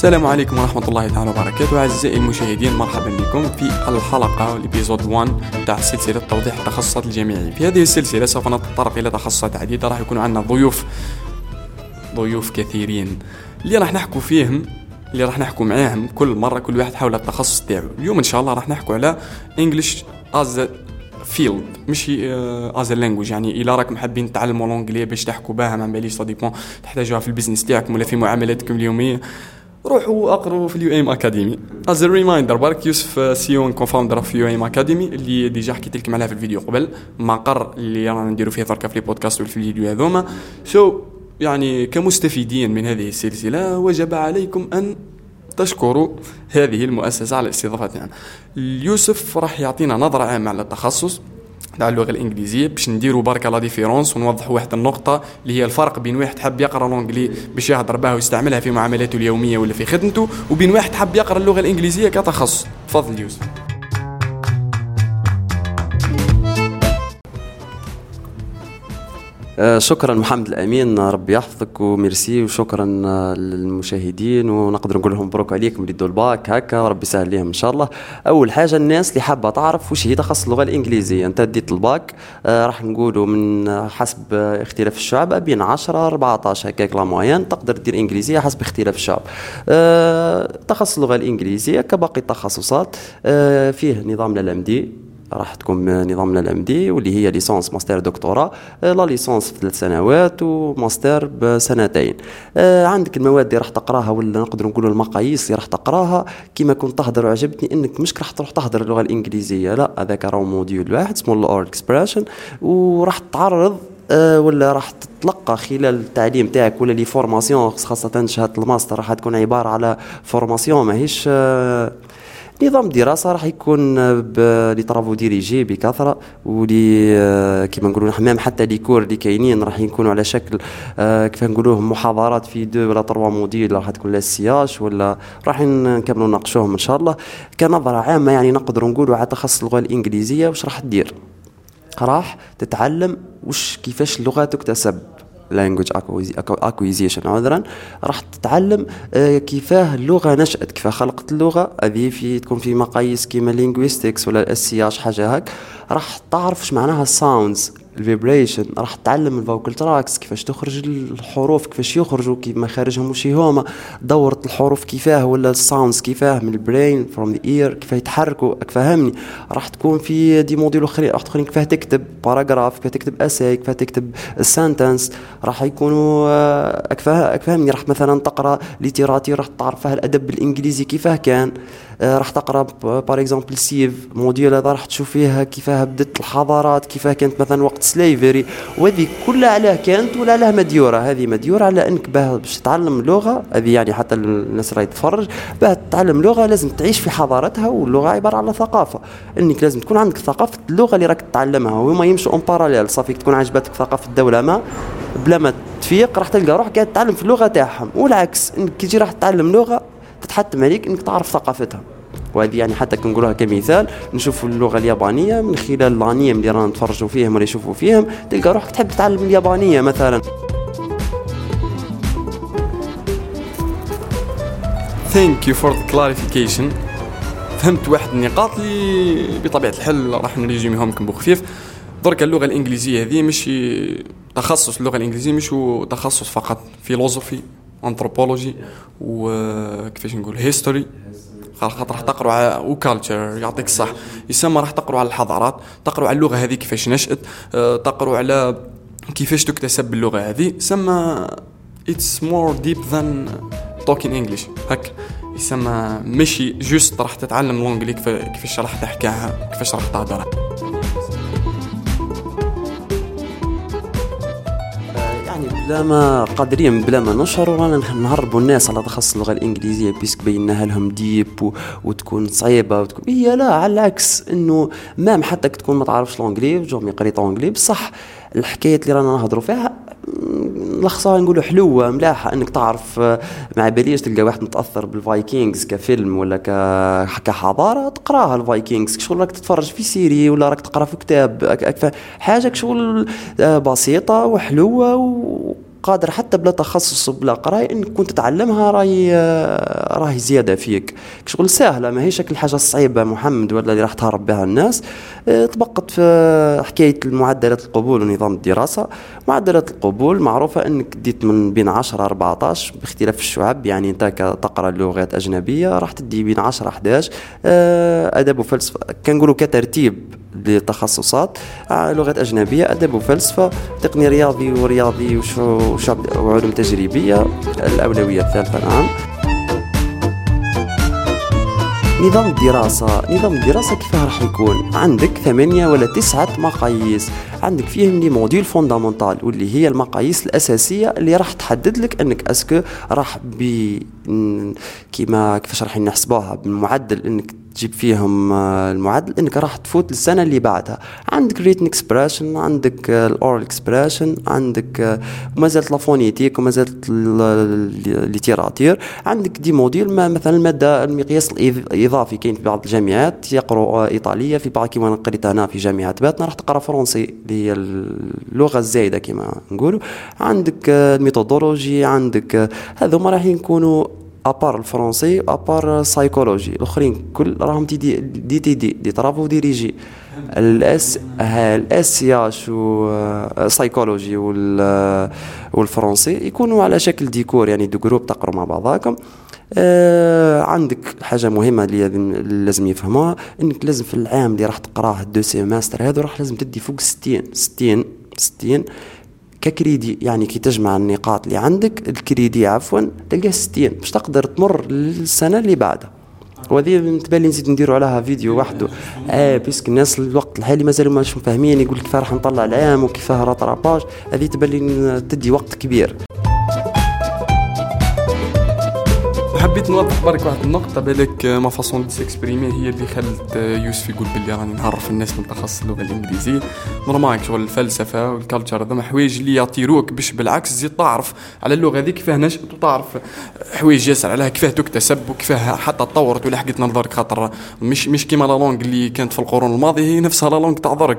السلام عليكم ورحمة الله تعالى وبركاته. أعزائي المشاهدين مرحبا بكم في الحلقة ال épisode 1 تاع سلسلة توضيح التخصصات الجامعية. في هذه السلسلة سوف نتطرق إلى تخصصات عديدة. راح يكون عندنا ضيوف ضيوف كثيرين. اللي راح نحكوا فيهم اللي راح نحكوا معاهم كل مرة كل واحد حول التخصص تاعو. اليوم إن شاء الله راح نحكوا على English as field مش as language يعني الا راكم حابين تعلموا l'anglais باش تحكوا بها ما باليش ça dépend تحتاجوها في ال business تاعكم ولا في معاملاتكم اليومية. روحوا اقروا في ال UM Academy. as reminder برك يوسف c'est un co-founder of UM Academy اللي déjà حكيت لكم عليها في الفيديو قبل مقر اللي رانا نديروا فيه دركا في البودكاست وفي الفيديو هذوما. so so, يعني كمستفيدين من هذه السلسلة وجب عليكم أن تشكروا هذه المؤسسة على استضافتنا. يوسف راح يعطينا نظرة عامة على التخصص. تاع اللغة الإنجليزية باش نديروا برك la différence ونوضحوا واحد النقطة اللي هي الفرق بين واحد حاب يقرأ l'anglais باش يهضر بها ويستعملها في معاملاته اليومية ولا في خدمته وبين واحد حاب يقرأ اللغة الإنجليزية كتخصص تفضل يوسف. شكرا محمد الأمين ربي يحفظك وميرسي وشكرا آه، للمشاهدين ونقدر نقول لهم مبروك عليكم اللي الباك هكا ربي يسهل ليهم إن شاء الله. أول حاجة الناس اللي حابة تعرف وش هي تخصص اللغة الإنجليزية. أنت ديت الباك آه، راح نقولوا من حسب اختلاف الشعب بين 10 14 هكاك la moyenne تقدر دير إنجليزية حسب اختلاف الشعب. تخصص اللغة الإنجليزية كباقي التخصصات فيه نظام LMD راح تكون نظامنا LMD واللي هي licence master دكتوراه la licence في ثلاث سنوات وماستر بسنتين. آه، عندك المواد اللي راح تقراها ولا نقدر نقولوا المقاييس اللي راح تقراها؟ كما كنت تهدر وعجبتني إنك مش راح تروح تهدر اللغة الإنجليزية لا هذاك راهو module واحد اسمه ال oral expression وراح تعرض أه ولا راح تتلقى خلال التعليم تاعك ولا les formations خاصة شهادة الماستر راح تكون عبارة على formation ماهيش أه نظام الدراسه راح يكون les travaux dirigés بكثرة ولي آه، كيما نقولوا حمام حتى les cours اللي كاينين راح يكونوا على شكل آه، كيف نقولوه محاضرات في deux ولا trois modules راح تكون لا سياش ولا راح نكملوا نناقشوهم إن شاء الله. كنظرة عامة يعني نقدروا نقولوا على تخصص اللغة الإنجليزية واش راح دير راح تتعلم وش كيفاش اللغة تكتسب language acquisition عذرا راح تتعلم آه، كيفاه اللغة نشأت كيفاه خلقت اللغة. هذه في تكون في مقاييس كيما linguistics ولا الاس سي حاجة هاك. راح تعرف معناها ال sounds ال vibration راح تتعلم ال vocal tracts كيفاش تخرج الحروف كيفاش يخرجوا كيف مخارجهم وش هما دورة الحروف كيفاه ولا ال sounds كيفاه من ال brain from the air كيف يتحركوا فهمني راح تكون في des modules أخرين راح تكون كيفاه تكتب paragraph كيفاه تكتب essay كيفاه تكتب sentence راح يكونوا آه، فهمني راح مثلا تقرأ literature راح تعرف الأدب الإنجليزي كيفاه كان. راح تقرأ par exemple civ module هذا راح تشوف فيها كيفاه بدت الحضارات كيفاه كانت مثلا وقت slavery وهذه كلها علاه كانت ولا علاه مديورة. هذه مديورة على أنك باش تتعلم لغة هذه يعني حتى الناس راهي تتفرج باه تتعلم لغة لازم تعيش في حضارتها واللغة عبارة على ثقافة. إنك لازم تكون عندك ثقافة اللغة اللي راك تتعلمها. وهما يمشوا en parallèle صافي تكون عجبتك ثقافة الدولة. ما بلا ما تفيق راح تلقى روحك قاعد تتعلم في اللغة تاعهم. والعكس إنك كي تجي راح تتعلم لغة تتحتم عليك إنك تعرف ثقافتها. وهذه يعني حتى كنقولوها كمثال نشوفوا اللغة اليابانية من خلال الأنيم اللي رانا نتفرجوا فيهم ولا نشوفوا فيهم تلقى روحك تحب تتعلم اليابانية مثلا. thank you for the clarification فهمت واحد النقاط اللي بطبيعة الحال راح نريزوميهم لكم بخفيف درك اللغة الإنجليزية هذه مش تخصص اللغة الإنجليزية مش تخصص فقط philosophie. anthropology وكيفاش نقول history خاطر راح تقروا على و culture يعطيك الصح يسمى راح تقروا على الحضارات تقروا على اللغة هذه كيفاش نشأت آه، تقروا على كيفاش تكتسب باللغة هذه سمى it's more deep than talking English هك يسمى مشي juste راح تتعلم l'anglais كيفاش راح تحكيها كيفاش راح تهضرها بلا ما قادرين بلا ما نشعروا رانا نهربوا الناس على تخصص اللغة الإنجليزية parce que بينها لهم deep و... وتكون صعيبة وتكون هي لا على العكس إنه même حتى تكون ما تعرفش l'anglais و jamais قريت لونجلي بصح الحكايات اللي رانا نهضروا فيها لخصها نقولوا حلوة ملاحة إنك تعرف مع باليش تلقى واحد متأثر بال Vikings كفيلم ولا كحضارة تقراها ال Vikings شغل راك تتفرج في série ولا راك تقرأ في كتاب حاجة شغل آه، بسيطة وحلوة و قادر حتى بلا تخصص وبلا قراية انك كنت تتعلمها راهي راهي زيادة فيك. شغل سهله ماهيش الحاجة الصعيبة محمد ولا اللي راح تهرب بها الناس. تبقت في حكاية معدلات القبول ونظام الدراسة. معدلات القبول معروفة إنك ديت من بين 10 14 باختلاف الشعب. يعني أنت تقرا لغات أجنبية راح تدي بين 10 11 أدب وفلسفة. كنقولوا كترتيب للتخصصات آه، لغات أجنبية أدب وفلسفة تقنية رياضي ورياضي وعلوم تجريبية الأولوية الثالثة نعم نظام الدراسة. نظام الدراسة كيف راح يكون؟ عندك ثمانية ولا تسعة مقاييس. عندك فيهم les modules fondamentales واللي هي المقاييس الأساسية اللي راح تحدد لك أنك est-ce que راح ب كيما كيفاش راح نحسبوها بالمعدل أنك تجيب فيهم آه، المعدل إنك راح تفوت السنة اللي بعدها. عندك written expression عندك ال oral expression عندك آه، وما زالت la phonétique وما زالت ال literature عندك des modules ما مثلا المادة المقياس الاضافي كاين في بعض الجامعات يقروا إيطالية في بعض كيما قريت أنا في جامعة باتنا راح تقرأ فرنسي اللي هي اللغة الزايدة كما نقولوا. عندك ال methodology عندك هذوما راح يكونوا à part ال français à part psychology الأخرين كل راهم دي دي دي دي, دي, دي طرافو ديريجي ال S ال SSH و psychology وال والفرنسي يكونوا على شكل des cours يعني deux groupes تقروا مع بعضاكم. آه عندك حاجة مهمة اللي لازم يفهموها إنك لازم في العام اللي راح تقراه ال deux semestres هذا راح لازم تدي فوق 60 60 60 ك crédits. يعني كي تجمع النقاط اللي عندك ال crédits عفوا تلقاه 60 باش تقدر تمر للسنة اللي بعدها. وهذه تبان لي نزيد نديروا عليها فيديو وحده. آه parce que الناس الوقت الحالي مازالوا مش فاهمين يقول كيف راح نطلع العام وكيف rattrapage هذه تبان لي تدي وقت كبير. حبيت نوضح برك واحد النقطة بالك ma façon de s'exprimer هي اللي خلت يوسف يقول باللي راني نعرف الناس من تخصص اللغة الإنجليزية. normal شغل الفلسفة وال culture هذوما حوايج اللي يطيروك باش بالعكس تزيد تعرف على اللغة هذيك كيفاه نشأت وتعرف حوايج ياسر عليها كيفاه تكتسب وكيفاه حتى تطورت ولا حقيت نظرك خاطر مش مش كيما la langue اللي كانت في القرون الماضية هي نفسها la langue تاع درك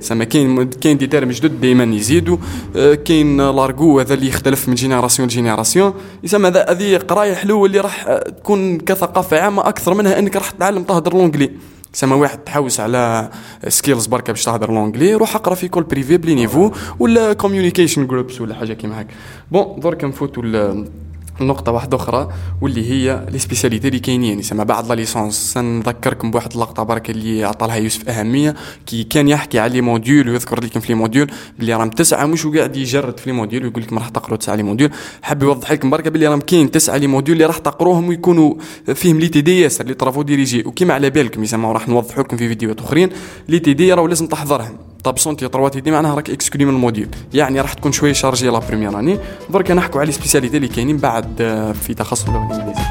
سما كاين كاين des termes جدد دائما يزيدوا آه، كاين l'argot هذا اللي يختلف من génération ل génération. يسمى هذه قرايه حلوة اللي راح آه، تكون كثقافة عامة أكثر منها إنك راح تتعلم تهدر l'anglais سما واحد تحوس على skills بركة باش تهدر l'anglais روح اقرأ في école privée ب les niveaux ولا communication groups ولا حاجة كيما هكا. bon درك نفوتوا نقطة واحدة أخرى واللي هي les spécialités اللي كاينين. يسمى بعد la licence سنذكركم بواحد اللقطة برك اللي عطى لها يوسف أهمية كي كان يحكي على les modules ويذكر لكم في les modules بلي راهم تسعة مش وقاعد يجرد في les modules ويقول لكم راح تقروا تسعة les modules. حاب يوضح لكم برك بلي راهم كاين تسعة les modules اللي راح تقروهم ويكونوا فيهم les TD ياسر اللي travaux dirigés وكيما على بالكم يسمى راح نوضح لكم في فيديوهات أخرين les TD راهو لازم تحضرهم. t'absentes trois TD معناها راك exclu من ال module يعني راح تكون شوية chargée la première année درك نحكوا على spécialités اللي كاينين بعد آه، في تخصص اللغة الإنجليزية.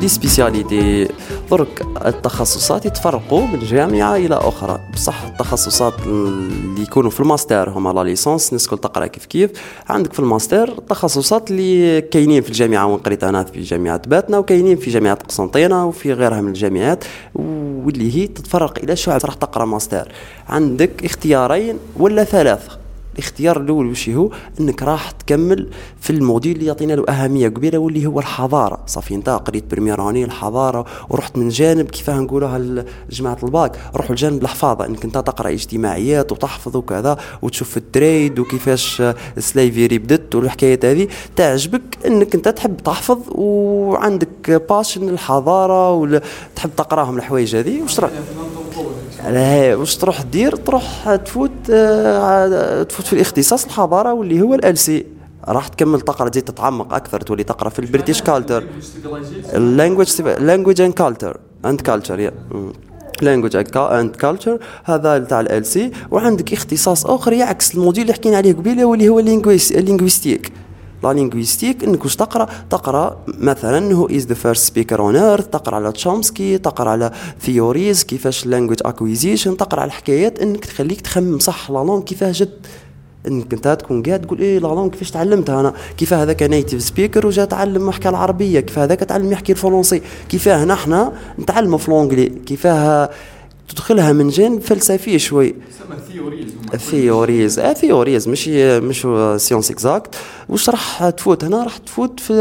les spécialités درك التخصصات يتفرقوا من جامعة إلى أخرى. بصح التخصصات اللي يكونوا في الماستر هما la licence الناس تقرأ كيف كيف. عندك في الماستر التخصصات اللي كاينين في الجامعة. وين قريت أنا في جامعة باتنا وكاينين في جامعة قسنطينة وفي غيرها من الجامعات. واللي هي تتفرق إلى شعب. راح تقرأ ماستر. عندك اختيارين ولا ثلاثة. الاختيار الأول وش هو؟ إنك راح تكمل في ال module اللي يعطينا له أهمية كبيرة واللي هو الحضارة. صافي أنت قريت première année الحضارة ورحت من جانب كيف نقولها جماعة الباك روحوا لجانب الحفاظة. إنك أنت تقرأ اجتماعيات وتحفظ وكذا وتشوف ال trade وكيفاش ال slavery بدت والحكايات هذه تعجبك إنك أنت تحب تحفظ وعندك passion الحضاره وتحب تقراهم الحوايج هذه. وش واش تروح دير؟ تروح تفوت آه، تفوت في الاختصاص الحضارة واللي هو LC راح تكمل تقرأ تزيد تتعمق أكثر تولي تقرأ في ال British culture ال language language and culture and culture يا language and culture هذا تاع LC وعندك اختصاص أخر يعكس ال module اللي حكينا عليه قبيلة واللي هو ال linguistique la linguistique انك واش تقرأ تقرأ مثلا who is the first speaker on earth تقرأ على تشومسكي تقرأ على theories كيفاش language acquisition تقرأ على الحكايات إنك تخليك تخمم صح la langue كيفاه جد. إنك أنت تكون قاعد تقول إيه la langue كيفاش تعلمتها أنا؟ كيف هذاك native speaker وجا تعلم يحكي العربية؟ كيف هذاك تعلم يحكي الفرنسي؟ كيفاه نحن نتعلم في l'anglais كيفاه تدخلها من جانب فلسفي شوي. theories آه theories ماشي مش science exacte واش راح تفوت هنا؟ راح تفوت في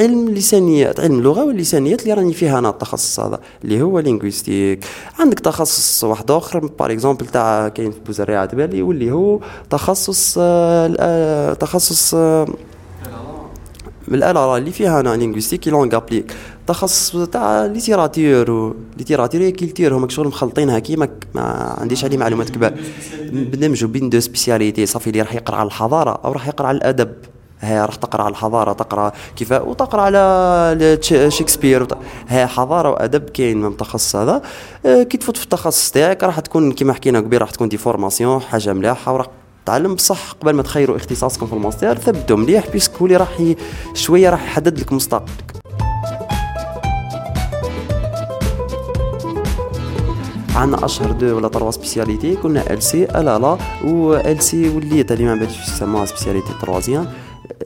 علم اللسانيات علم اللغة واللسانيات اللي راني فيها أنا التخصص هذا اللي هو linguistique عندك تخصص واحد آخر par exemple تاع كاين في بوزريعه بالي واللي هو تخصص آه تخصص آه من الالارا اللي فيها أنا لينغويستيك لونغ ابليك تخصص تاع ليتيراتور و ليتيراتور هي كيلتير هما شغل مخلطينها كيما ما عنديش عليه معلومات كبار. بندمجوا بين دو سبيسياليتي صافي اللي راح يقرأ على الحضارة أو راح يقرأ على الأدب. ها راح تقرأ على الحضارة تقرأ كيف وتقرأ على شكسبير ها حضارة وأدب كاين من التخصص هذا. آه، كي تفوت في التخصص تاعك راح تكون كيما حكينا قبيل راح تكون دي فورماسيون حاجة مليحه وراح تعلم بصح قبل ما تخيروا اختصاصكم في الماستر ثبتوا مليح بيسك هو اللي راح شوية راح يحدد لك مستقبلك. عندنا أشهر دو ولا تروا سبيسياليتي كنا ال سي لا لا و ال سي وليت اللي ما بعدش يسموها سبيسياليتي تروازيام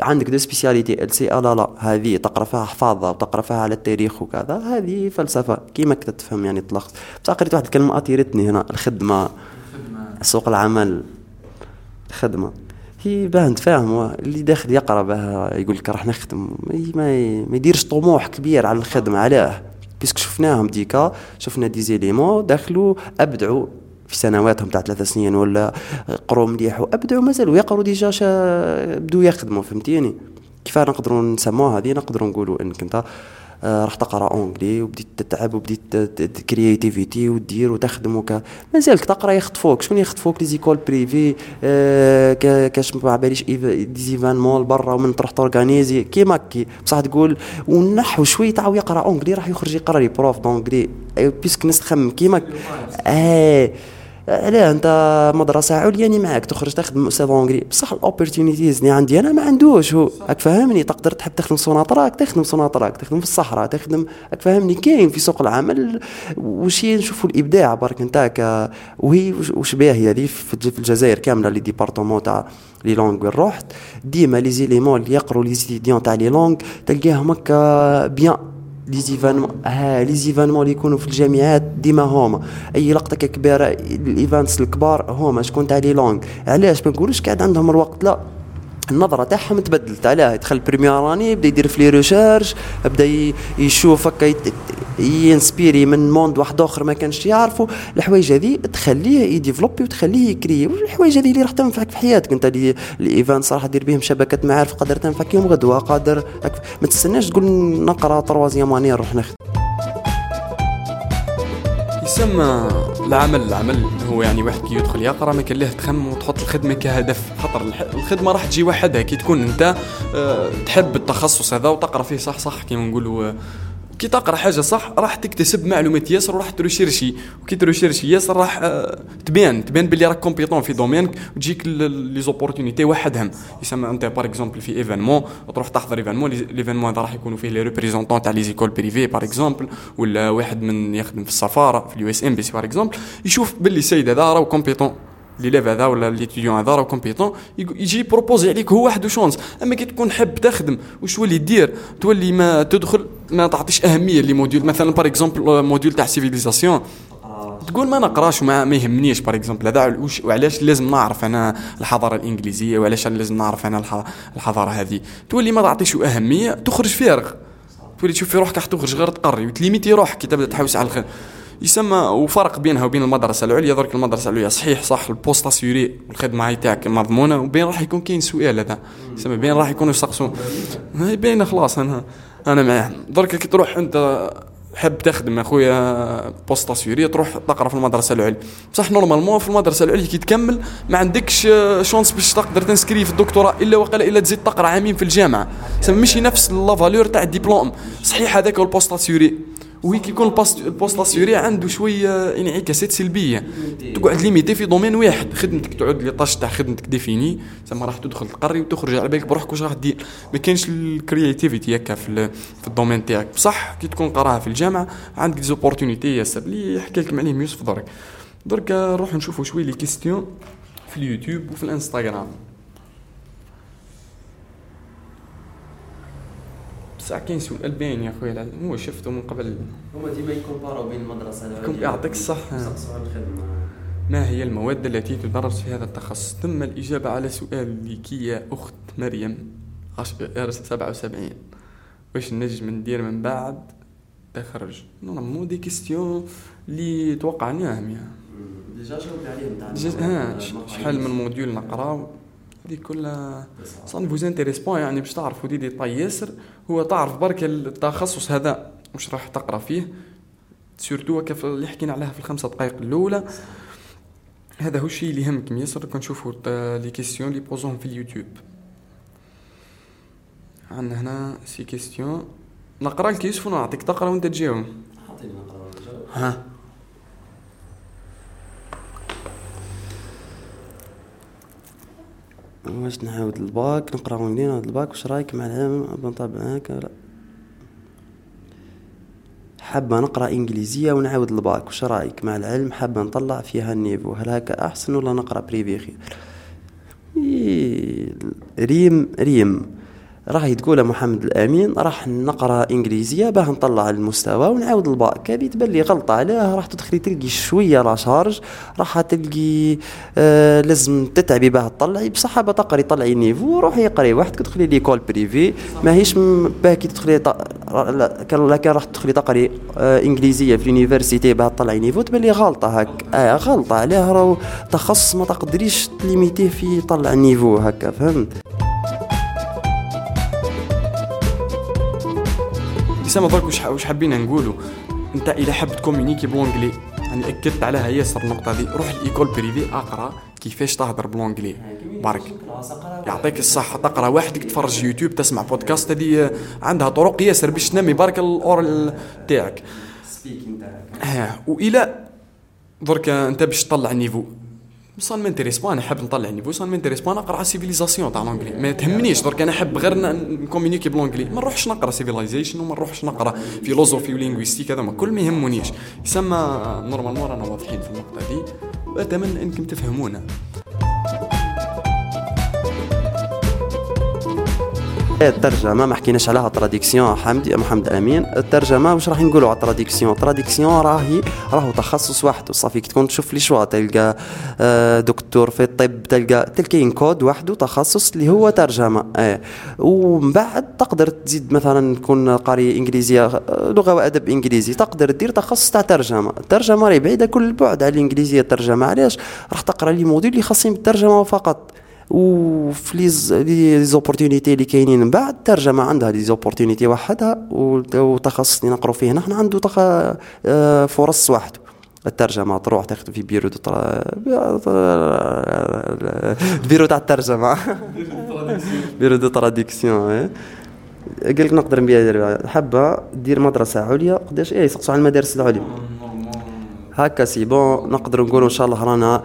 عندك دو سبيسياليتي ال سي لا لا هذه تقرأ فيها حفاظة وتقرأ فيها على التاريخ وكذا هذه فلسفة كيما كنت تفهم يعني تلخص. بصح قريت واحد الكلمة أثيرتني هنا الخدمة. سوق العمل. خدمة. هي باه نتفاهم اللي داخل يقرأ باه يقول لك راح نخدم. ما يديرش طموح كبير على الخدمة علاه. parce que شفناهم déjà شفنا des éléments دخلوا ابدعوا في سنواتهم تاع ثلاث سنين ولا قروا مليح وابدعوا مازالوا يقروا déjà بدوا يخدموا فهمتيني؟ كيف نقدروا نسموها هذه؟ نقدروا نقولوا إنك أنت راح تقرأ اونجلي وبديت تتعب وبديت كرياتيفيتي ودير وتخدم وكا مازالك تقرأ يخطفوك. شكون يخطفوك؟ لي زيكول بريفي آه كاش ما باليش دي زيفانمون برا ومن تروح تورغانيزي كيما كي. بصح تقول ونحو شوي تعاو يقرأ اونجلي راح يخرج يقرأ لي بروف دونجلي بيسك ناس تخمم كيما آه. لا انت مدرسة عليا معاك تخرج تخدم أستاذ اونجلي بصح الاوبورتونيتيز اللي عندي أنا ما عندوش. هو راك فاهمني تقدر تحب تخدم سوناطراك تخدم سوناطراك تخدم في الصحراء تخدم راك فاهمني كاين في سوق العمل. وش نشوفوا الإبداع برك انت وهي وش بها هي هذه في الجزائر كاملة les départements تاع les langues وين رحت ديما les éléments اللي يقروا les étudiants تاع les langues تلقاهم هكا bien les événements آه les événements اللي يكونوا في الجامعات ديما هما. أي لقطة كبيرة ال events الكبار هما شكون تاع les langues. علاش؟ ما نقولوش قاعد عندهم الوقت لا. النظرة تاعهم تبدلت علاه. première année بدا يدير في les recherches بدا يشوف هكا ي inspirer من monde واحد آخر ما كانش يعرفه الحوايج هذه تخليه ي développer وتخليه ي créer والحوايج هذه اللي راح تنفعك في حياتك. انت اللي ال events راح دير بهم شبكة معارف قادر تنفعك يوم غدوة قادر ما تستناش تقول نقرأ troisième année نروح نخدم يسمى العمل العمل هو يعني واحد كي يدخل يقرا ما كان ليه تخمم وتحط الخدمة كهدف. خاطر الخدمة راح تجي وحدها كي تكون أنت أه تحب التخصص هذا وتقرأ فيه صح صح كيما نقولوا كي تقرأ حاجة صح راح تكتسب معلومات ياسر وراح ت rechercher وكي ت rechercher ياسر راح آه، تبان تبان باللي راك compétent في domaine ك وتجيك les opportunités وحدهم. يسمى أنت par exemple في événement تروح تحضر événement l'événement هذا راح يكونوا فيه les représentants تاع les écoles privées par exemple ولا واحد من يخدم في السفارة في ال US embassy par exemple يشوف باللي السيد هذا راه compétent l'élève هذا ولا l'étudiant هذا راه compétent يجي proposer عليك هو وحده chance أما كي تكون حب تخدم وش تولي دير؟ تولي ما تدخل ما تعطيش أهمية ل module مثلا par exemple module تاع civilisation تقول ما نقراش وما ما يهمنيش par exemple هذا. وعلاش لازم نعرف أنا الحضارة الإنجليزية؟ وعلاش لازم نعرف أنا الحضارة هذه؟ تولي ما تعطيش أهمية تخرج فارغ. تولي تشوف في روحك راح تخرج غير تقري وت limiter روحك. كي تبدأ تحوس على الخير. يسمى وفرق بينها وبين المدرسة. العليا درك المدرسة العليا. صحيح صح ال poste assuré والخدمه هاي تاعك مضمونة وبين راح يكون كاين سؤال هذا. يسمى بين راح يكونوا يسقسون باينة خلاص أنا أنا معاه درك كي تروح أنت حب تخدم أخويا poste assuré تروح تقرأ في المدرسة العليا. بصح normalement في المدرسة العليا كي تكمل ما عندكش chance باش تقدر ت inscrire في الدكتوراه إلا وقال إلا تزيد تقرأ عامين في الجامعة. ماشي نفس la valeur تاع الدبلوم. صحيح هذاك ال poste assuré. oui كيكون ال poste ال poste assuré عنده شوية انعكاسات سلبية. تقعد limité في domaine واحد. خدمتك تعود les tâches تاع خدمتك définies. زعما راح تدخل تقري وتخرج على بالك بروحك واش راح دير. ما كاينش ال créativité هكا في في ال domaine تاعك. بصح كي تكون قراها في الجامعة عندك opportunités ياسر اللي حكى لكم عليهم يوسف درك. درك نروح نشوفوا شوية les questions في اليوتيوب وفي الانستغرام. بصح كاين سؤال باين يا خويا هو شفته من قبل. هما ديما ي comparer و بين المدرسة العليا يعطيك الخدمة. ما هي المواد التي تدرس في هذا التخصص؟ تم الإجابة على سؤالك يا أخت مريم 77 واش نجم ندير من بعد؟ تخرج. normalement des questions اللي توقعناهم يعني déjà جاوبنا عليهم ها شحال من module نقراو؟ هذه كلها ça ne vous intéresse point يعني باش تعرفوا دي ديطاي ياسر هو تعرف برك التخصص هذا واش راح تقرأ فيه؟ surtout كيف اللي حكينا عليها في الخمسة دقائق الأولى. هذا هو الشيء اللي يهمكم ياسر كون تشوفوا les questions اللي poser وهم في اليوتيوب. عندنا هنا ces questions نقرأ لك يوسف ونعطيك تقرأ وأنت تجاوب. ها؟ واش نعاود الباك نقرأ منين الباك واش رايك مع بنطبع هكا لا. حابة نقرأ إنجليزية ونعاود الباك واش رايك مع العلم؟ حابة نطلع فيها ال niveau هل هكا أحسن ولا نقرأ privé خير؟ ريم ريم. راهي تقول محمد الأمين راح نقرأ إنجليزية باه نطلع المستوى ونعاود الباك هذه تبان لي غلطة علاه راح تدخلي تلقي شوية la charge راح تلقي آه لازم تتعبي باه تطلعي. بصح باه تقري طلعي niveau روحي قري واحد تدخلي l'école privée. ماهيش باه كي تدخلي كان لا كان راح تدخلي تقري آه إنجليزية في ال université باه تطلعي niveau. تبان لي غلطة هك آه غلطة علاه راهو تخصص ما تقدريش ت limiter ه في طلع نيفو هكا فهمت؟ اسامه درك واش حابين نقولوا أنت إذا حاب ت communiquer ب l'anglais يعني أكدت عليها ياسر النقطة دي روح ال école privée أقرأ كيفاش تهضر ب l'anglais. برك. يعطيك الصحة. تقرأ وحدك تفرج يوتيوب تسمع بودكاست. هذه عندها طرق ياسر باش تنمي برك ال oral تاعك. ها وإلى درك أنت باش تطلع ال niveau. ça ne m'intéresse pas أنا حاب نطلع niveau ça ne m'intéresse pas نقرأ civilisation تاع l'anglais ما تهمنيش درك أنا حاب غير ن communiquer ب l'anglais ما نروحش نقرأ civilization وما نروحش نقرأ philosophie و linguistique هذا ما كل ما يهمونيش. يسمى normalement رانا واضحين في النقطة دي. واتمنى أنكم تفهمونا. الترجمة ما حكيناش عليها traduction حمدي محمد أمين. الترجمة واش راح نقولوا على ال traduction ال traduction راهي راهو تخصص وحده. صافي كي تكون تشوف les choix تلقى آه، دكتور في الطب تلقى تلقى كود وحده تخصص اللي هو ترجمة. آه ومن بعد تقدر تزيد مثلا تكون قاري إنجليزية آه، لغة وأدب إنجليزي تقدر دير تخصص تاع ترجمة. الترجمه راهي بعيدة كل البعد على الإنجليزية الترجمه علاش؟ راح تقرأ les modules اللي خاصين بالترجمة فقط. وفي les opportunités اللي كاينين من بعد الترجمة عندها les opportunités وحدها وتخصص اللي نقرو فيه. نحن عنده تخ... آه، فرص وحده الترجمة تروح تاخذ في bureau de بيرو تاع الترجمة. bureau de traduction إيه. قال لك نقدر ندير حبه دير مدرسة عليا؟ قداش؟ إيه يسقسوا على المدارس العليا. هكا c'est bon نقدر نقولوا إن شاء الله رانا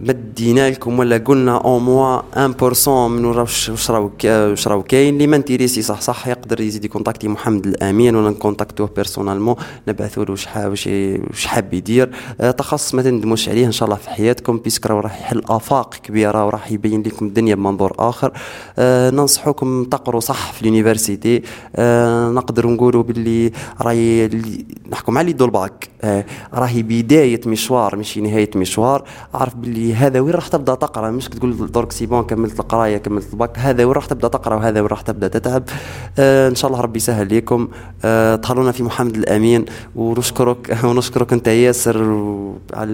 مدينا لكم ولا قلنا أو موا 1% من واش راهو واش كاين. اللي ما intéressé صح صح يقدر يزيد ي contacter محمد الأمين ولا ن contacter وه personnellement نبعثوا له واش واش حاب يدير. آه، تخصص ما تندموش عليه إن شاء الله في حياتكم. parce que راح يحل آفاق كبيرة وراح يبين لكم الدنيا بمنظور آخر. آه ننصحكم تقروا صح في ال université. آه نقدر نقولوا باللي راهي نحكم على الباك آه راهي بداية مشوار مش نهاية مشوار. اعرف باللي هذا وين راح تبدأ تقرأ؟ مش تقول درك c'est bon كملت القراية كملت الباك هذا وين راح تبدأ تقرأ وهذا وين راح تبدأ تتعب؟ آه إن شاء الله ربي يسهل لكم آه تهلاو لنا في محمد الأمين ونشكرك ونشكرك أنت ياسر على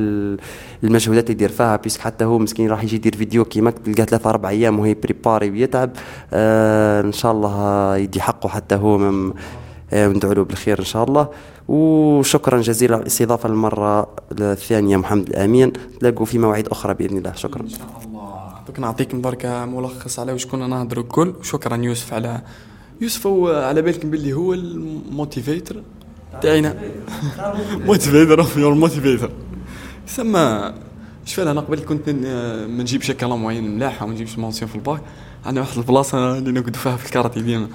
المجهودات اللي دير فيها parce que حتى هو مسكين راح يجي يدير فيديو كيما تلقى ثلاثة أربع أيام وهي préparer ويتعب. آه إن شاء الله يدي حقه حتى هو وندعو له بالخير إن شاء الله. وشكرا جزيلا على الاستضافة المرة الثانية محمد الأمين. تلاقوا في مواعيد أخرى بإذن الله. شكرا. إن شاء الله. نعطيك بركة ملخص على واش كنا نهضروا الكل. وشكرا يوسف على يوسف هو على بالكم باللي هو ال motivator تاعنا motivator of your motivator. سما شفنا أنا قبل كنت ما نجيبش كلام معين ملاح وما نجيبش mention في الباك. عندنا واحد البلاصة اللي نقعدوا فيها في ال quartier ديما.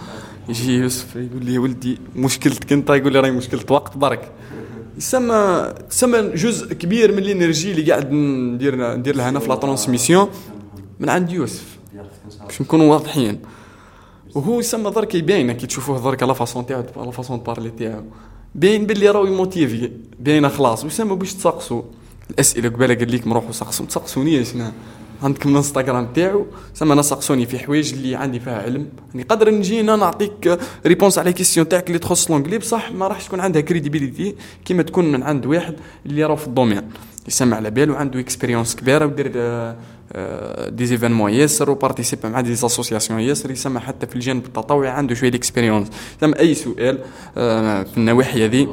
يجي يوسف يقول لي يا ولدي مشكلتك انت؟ يقول لي راهي مشكلة وقت برك يسمى تسمى جزء كبير من ال énergie اللي قاعد ندير ندير لها أنا في la transmission من عند يوسف. باش نكونوا واضحين. وهو يسمى درك يبين كي تشوفوه درك la façon تاعو la façon parler تاعو. باين باللي راهو ي motiver باينة خلاص. ويسمى باش تسقسو. الأسئلة قبالة قال لكم روحوا سقسوا ما تسقسونيش عندكم الانستغرام تاعو سما أنا سقسوني في حوايج اللي عندي فيها علم. يعني قدر نجي أنا نعطيك réponse على question تاعك اللي تخص l'anglais بصح ما راحش تكون عندها crédibilité كيما تكون من عند واحد اللي راه في ال domaine. يسمع على باله وعنده expérience كبيرة ودير des événements ياسر و participe مع des associations ياسر. يسمى حتى في الجانب التطوعي عنده شوية expérience سما أي سؤال آه، في النواحي هذه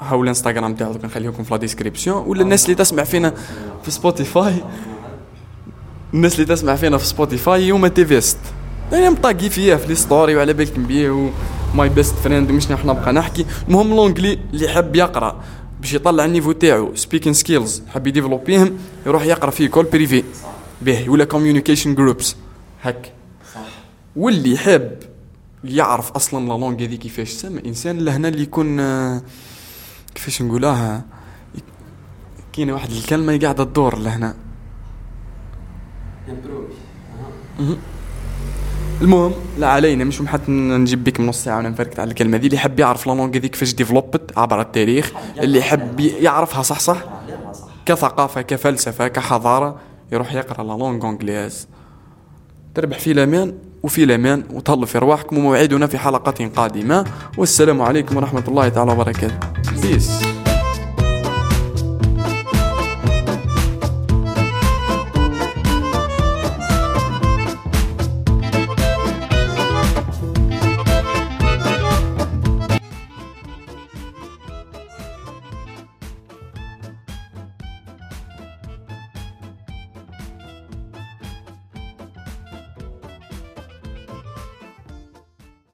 هاو الانستغرام تاعو نخليه لكم في la description ولا الناس اللي تسمع فينا في سبوتيفاي الناس اللي تسمع فينا في سبوتيفاي يوم تيفيست أنا مطاقي فيها في les stories وعلى بالكم بيه my best friend ومش نحن نبقى نحكي. المهم l'anglais اللي يحب يقرأ باش يطلع ال niveau تاعو speaking skills حاب ي développer هم يروح يقرأ في école privée به ولا communication groups هك صح. واللي حاب يعرف أصلا la langue هذي كيفاش تسمى. إنسان لهنا اللي يكون كيفاش نقولها؟ كاينة واحد الكلمة قاعدة تدور لهنا. المهم لا علينا مش حتى نجيب بك نص ساعة ونفركت على الكلمة دي. اللي يحب يعرف la langue هذيك كيفاش developed عبر التاريخ. اللي يحب يعرفها صح صح. كثقافة كفلسفة كحضارة يروح يقرأ la langue anglaise تربح في الامان وفي الامان وتهلوا في ارواحكم وموعدنا في حلقة قادمة. والسلام عليكم ورحمة الله تعالى وبركاته.